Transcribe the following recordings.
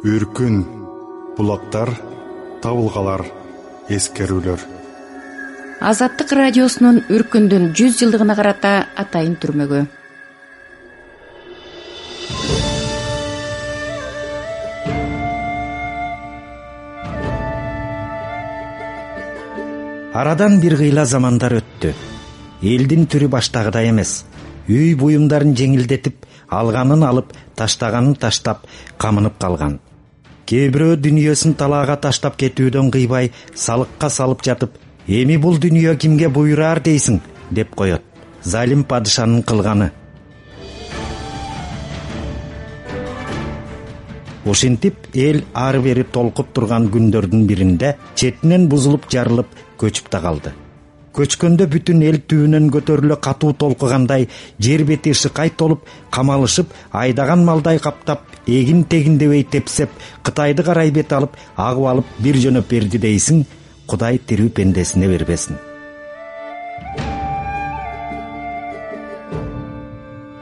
үркүн булактар табылгалар эскерүүлөр. Азаттык радиосунун үркүндүн жүз жылдыгына карата атайын түрмөгү. Арадан бир кыйла замандар өттү. Элдин түрү баштагыдай эмес. Үй буюмдарын жеңилдетип алганын алып таштаганын таштап камынып калган кээ бирөө дүнүйөсүн талаага таштап кетүүдөн кыйбай салыкка салып жатып эми бул дүнүйө кимге буйраар дейсиң? деп коет. Залим падышанын кылганы. Ушинтип эл ары бери толкуп турган күндөрдүн биринде четинен бузулуп жарылып көчүп да калды. Көчкөндө бүтүн эл түбүнөн көтөрүлө катуу толкугандай жер бети ышыкай толуп камалышып айдаган малдай каптап эгин тегиндебей тепсеп кытайды карай бет алып агып алып бир жөнөп берди дейсиң кудай тирүү пендесине бербесин.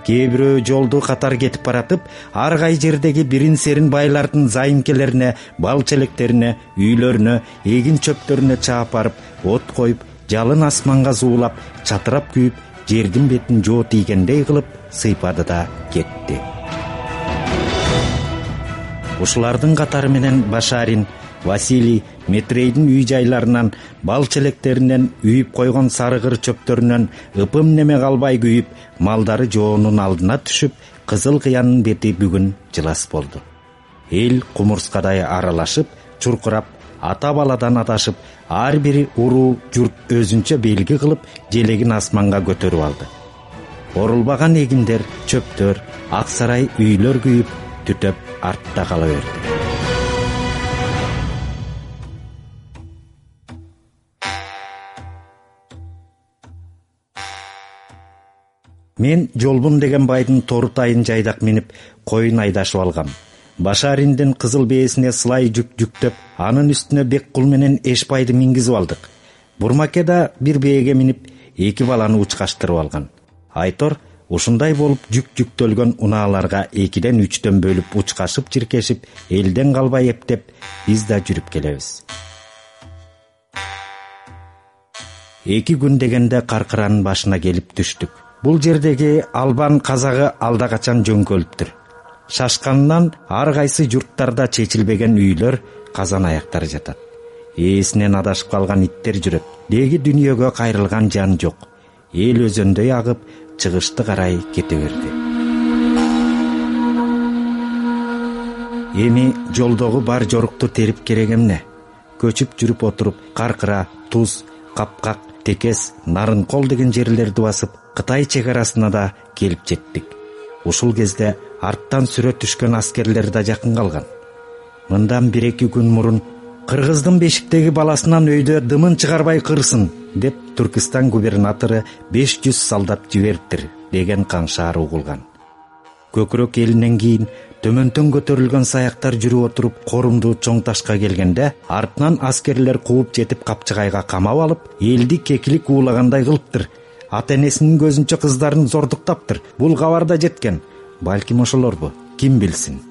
Кээ бирөө жолду катар кетип баратып ар кай жердеги бирин серин байлардын зайымкелерине бал челектерине үйлөрүнө эгин чөптөрүнө чаап барып от коюп жалын асманга зуулап чатырап күйүп жердин бетин жоо тийгендей кылып сыйпады да кетти ушулардын катары менен башарин василий метрейдин үй жайларынан бал челектеринен үйүп койгон сары кыр чөптөрүнөн ыпым неме калбай күйүп малдары жоонун алдына түшүп кызыл кыянын бети бүгүн жылас болду. Эл кумурскадай аралашып чуркурап ата баладан адашып ар бир уруу журт өзүнчө белги кылып желегин асманга көтөрүп алды. Орулбаган эгиндер чөптөр ак сарай үйлөр күйүп түтөп артта кала берди. Мен жолбун деген байдын торутайын жайдак минип коюн айдашып алгам. Башариндин кызыл бээсине сылай жүк жүктөп анын үстүнө бек кул менен эшбайды мингизип алдык. Бурмаке да бир бээге минип эки баланы учкаштырып алган. Айтор ушундай болуп жүк жүктөлгөн унааларга экиден үчтөн бөлүп учкашып чиркешип элден калбай эптеп биз да жүрүп келебиз. Эки күн дегенде каркыранын башына келип түштүк. Бул жердеги албан казагы алда качан жөңкөлүптүр шашканынан ар кайсы журттарда чечилбеген үйлөр казан аяктар жатат. Ээсинен адашып калган иттер жүрөт. Деги дүнүйөгө кайрылган жан жок. Эл өзөндөй агып чыгышты карай кете берди. Эми жолдогу бар жорукту терип керек эмне көчүп жүрүп отуруп каркыра туз капкак текес нарынкол деген жерлерди басып кытай чек арасына да келип жеттик. Ушул кезде арттан сүрө түшкөн аскерлер да жакын калган. Мындан бир эки күн мурун кыргыздын бешиктеги баласынан өйдө дымын чыгарбай кырсын деп түркистан губернатору беш жүз солдат жибериптир деген каңшаар угулган. Көкүрөк элинен кийин төмөндөн көтөрүлгөн саяктар жүрүп отуруп корумдуу чоң ташка келгенде артынан аскерлер кууп жетип капчыгайга камап алып элди кекилик уулагандай кылыптыр. Ата энесинин көзүнчө кыздарын зордуктаптыр. Бул кабар да жеткен. Балким ошолорбу? Ким билсин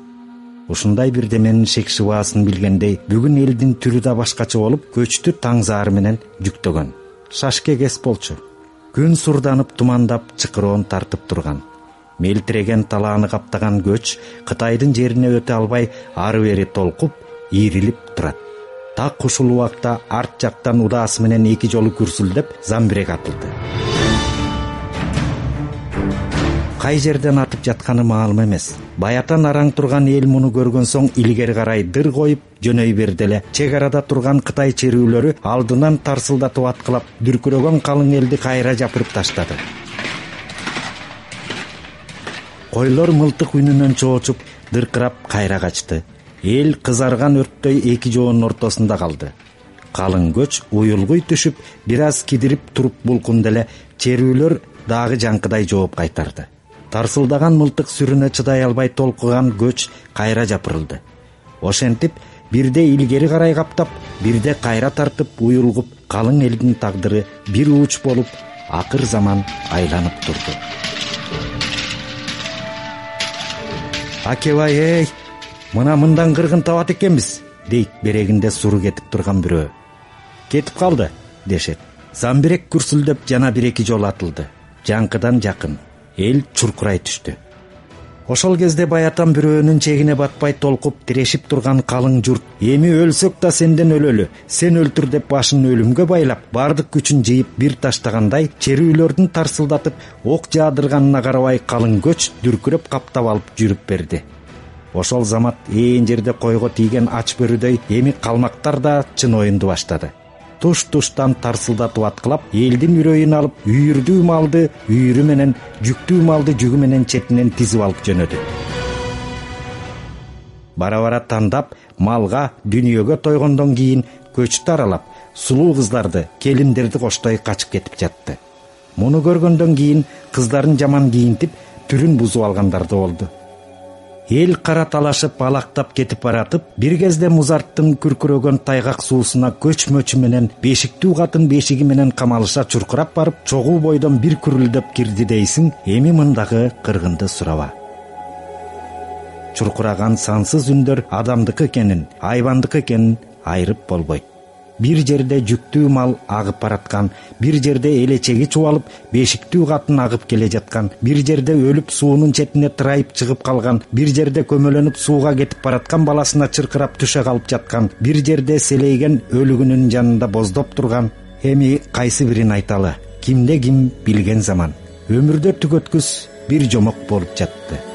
ушундай бирдеменин шек шыбаасын билгендей бүгүн элдин түрү да башкача болуп көчтү таң заары менен жүктөгөн. Шашке кес болчу күн сурданып тумандап чыкыроон тартып турган. Мелтиреген талааны каптаган көч кытайдын жерине өтө албай ары бери толкуп ийрилип турат. Так ушул убакта арт жактан удаасы менен эки жолу күрсүлдөп замбирек атылды кай жерден атып жатканы маалым эмес. Баятан араң турган эл муну көргөн соң илгери карай дыр коюп жөнөй берди эле. Чек арада турган кытай черүүлөрү алдынан тарсылдатып аткылап дүркүрөгөн калың элди кайра жапырып таштады. Койлор мылтык үнүнөн чоочуп дыркырап кайра качты. Эл кызарган өрттөй эки жоонун ортосунда калды. Калың көч уюлгуй түшүп бир аз кидирип туруп булкунду эле. Черүүлөр дагы жаңкыдай жооп кайтарды тарсылдаган мылтык сүрүнө чыдай албай толкуган көч кайра жапырылды. Ошентип бирде илгери карай каптап бирде кайра тартып уюлгуп калың элдин тагдыры бир ууч болуп акыр заман айланып турду. Акебай эй мына мындан кыргын табат экенбиз дейт берегинде суру кетип турган бирөө. Кетип калды дешет. Замбирек күрсүлдөп жана бир эки жолу атылды. Жаңкыдан жакын эл чуркурай түштү. Ошол кезде баятан бирөөнүн чегине батпай толкуп тирешип турган калың журт эми өлсөк да сенден өлөлү сен өлтүр деп башын өлүмгө байлап баардык күчүн жыйып бир таштагандай черүүлөрдүн тарсылдатып ок жаадырганына карабай калың көч дүркүрөп каптап алып жүрүп берди. Ошол замат ээн жерде койго тийген ач бөрүдөй эми калмактар да чын оюнду баштады туш туштан тарсылдатып аткылап элдин үрөйүн алып үйүрдүү малды үйүрү менен жүктүү малды жүгү менен четинен тизип алып жөнөдү. Бара бара тандап малга дүнүйөгө тойгондон кийин көчтү аралап сулуу кыздарды келиндерди коштой качып кетип жатты. Муну көргөндөн кийин кыздарын жаман кийинтип түрүн бузуп алгандар да болду эл кара талашып алактап кетип баратып бир кезде музарттын күркүрөгөн тайгак суусуна көч мөчү менен бешиктүү катын бешиги менен камалыша чуркурап барып чогуу бойдон бир күрүлдөп кирди дейсиң эми мындагы кыргынды сураба чуркураган сансыз үндөр адамдыкы экенин айбандыкы экенин айрып болбойт бир жерде жүктүү мал агып бараткан бир жерде элечеги чубалып бешиктүү катын агып келе жаткан бир жерде өлүп суунун четине тырайып чыгып калган бир жерде көмөлөнүп сууга кетип бараткан баласына чыркырап түшө калып жаткан бир жерде селейген өлүгүнүн жанында боздоп турган. Эми кайсы бирин айталы? Кимде ким билген заман. Өмүрдө түк өткүс бир жомок болуп жатты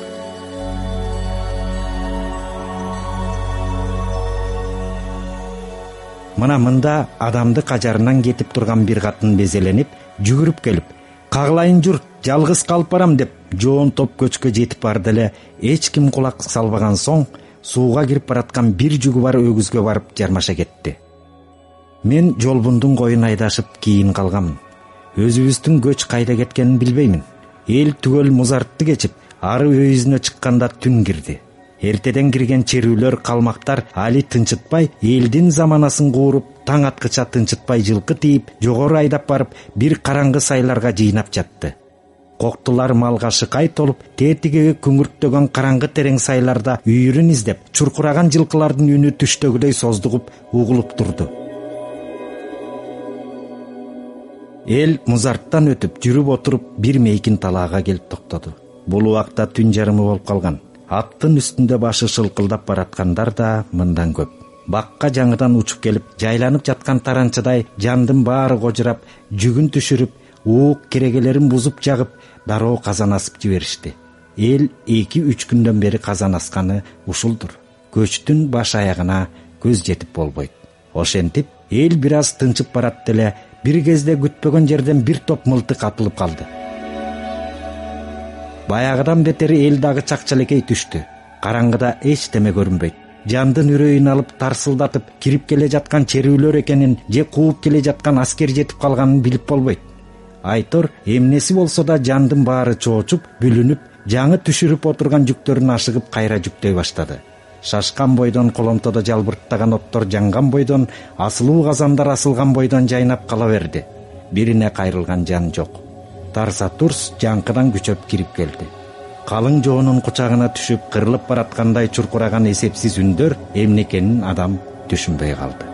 мына мында адамдык ажарынан кетип турган бир катын безеленип жүгүрүп келип кагылайын журт жалгыз калып барам деп жоон топ көчкө жетип барды эле эч ким кулак салбаган соң сууга кирип бараткан бир жүгү бар өгүзгө барып жармаша кетти. Мен жолбундун коюн айдашып кийин калганмын өзүбүздүн көч кайда кеткенин билбеймин. Эл түгөл музартты кечип ары өйүзүнө чыкканда түн кирди эртеден кирген черүүлөр калмактар али тынчытпай элдин заманасын кууруп таң аткыча тынчытпай жылкы тийип жогору айдап барып бир караңгы сайларга жыйнап жатты. Коктулар малга шыкай толуп тетиги күңүрттөгөн караңгы терең сайларда үйүрүн издеп чуркураган жылкылардын үнү түштөгүдөй создугуп угулуп турду. Эл музарттан өтүп жүрүп отуруп бир мейкин талаага келип токтоду. Бул убакта түн жарымы болуп калган аттын үстүндө башы шылкылдап бараткандар да мындан көп. Бакка жаңыдан учуп келип жайланып жаткан таранчыдай жандын баары кожурап жүгүн түшүрүп уук керегелерин бузуп жагып дароо казан асып жиберишти. Эл эки үч күндөн бери казан асканы ушулдур. Көчтүн баш аягына көз жетип болбойт. Ошентип эл бир аз тынчып баратты эле бир кезде күтпөгөн жерден бир топ мылтык атылып калды баягыдан бетер эл дагы чакчалекей түштү. Караңгыда эчтеме көрүнбөйт. Жандын үрөйүн алып тарсылдатып кирип келе жаткан черүүлөр экенин же кууп келе жаткан аскер жетип калганын билип болбойт. Айтор эмнеси болсо да жандын баары чоочуп бүлүнүп жаңы түшүрүп отурган жүктөрүн ашыгып кайра жүктөй баштады. Шашкан бойдон коломтодо жалбырттаган оттор жанган бойдон асылуу казандар асылган бойдон жайнап кала берди. Бирине кайрылган жан жок тарса турс жаңкыдан күчөп кирип келди. Калың жоонун кучагына түшүп кырылып бараткандай чуркураган эсепсиз үндөр эмне экенин адам түшүнбөй калды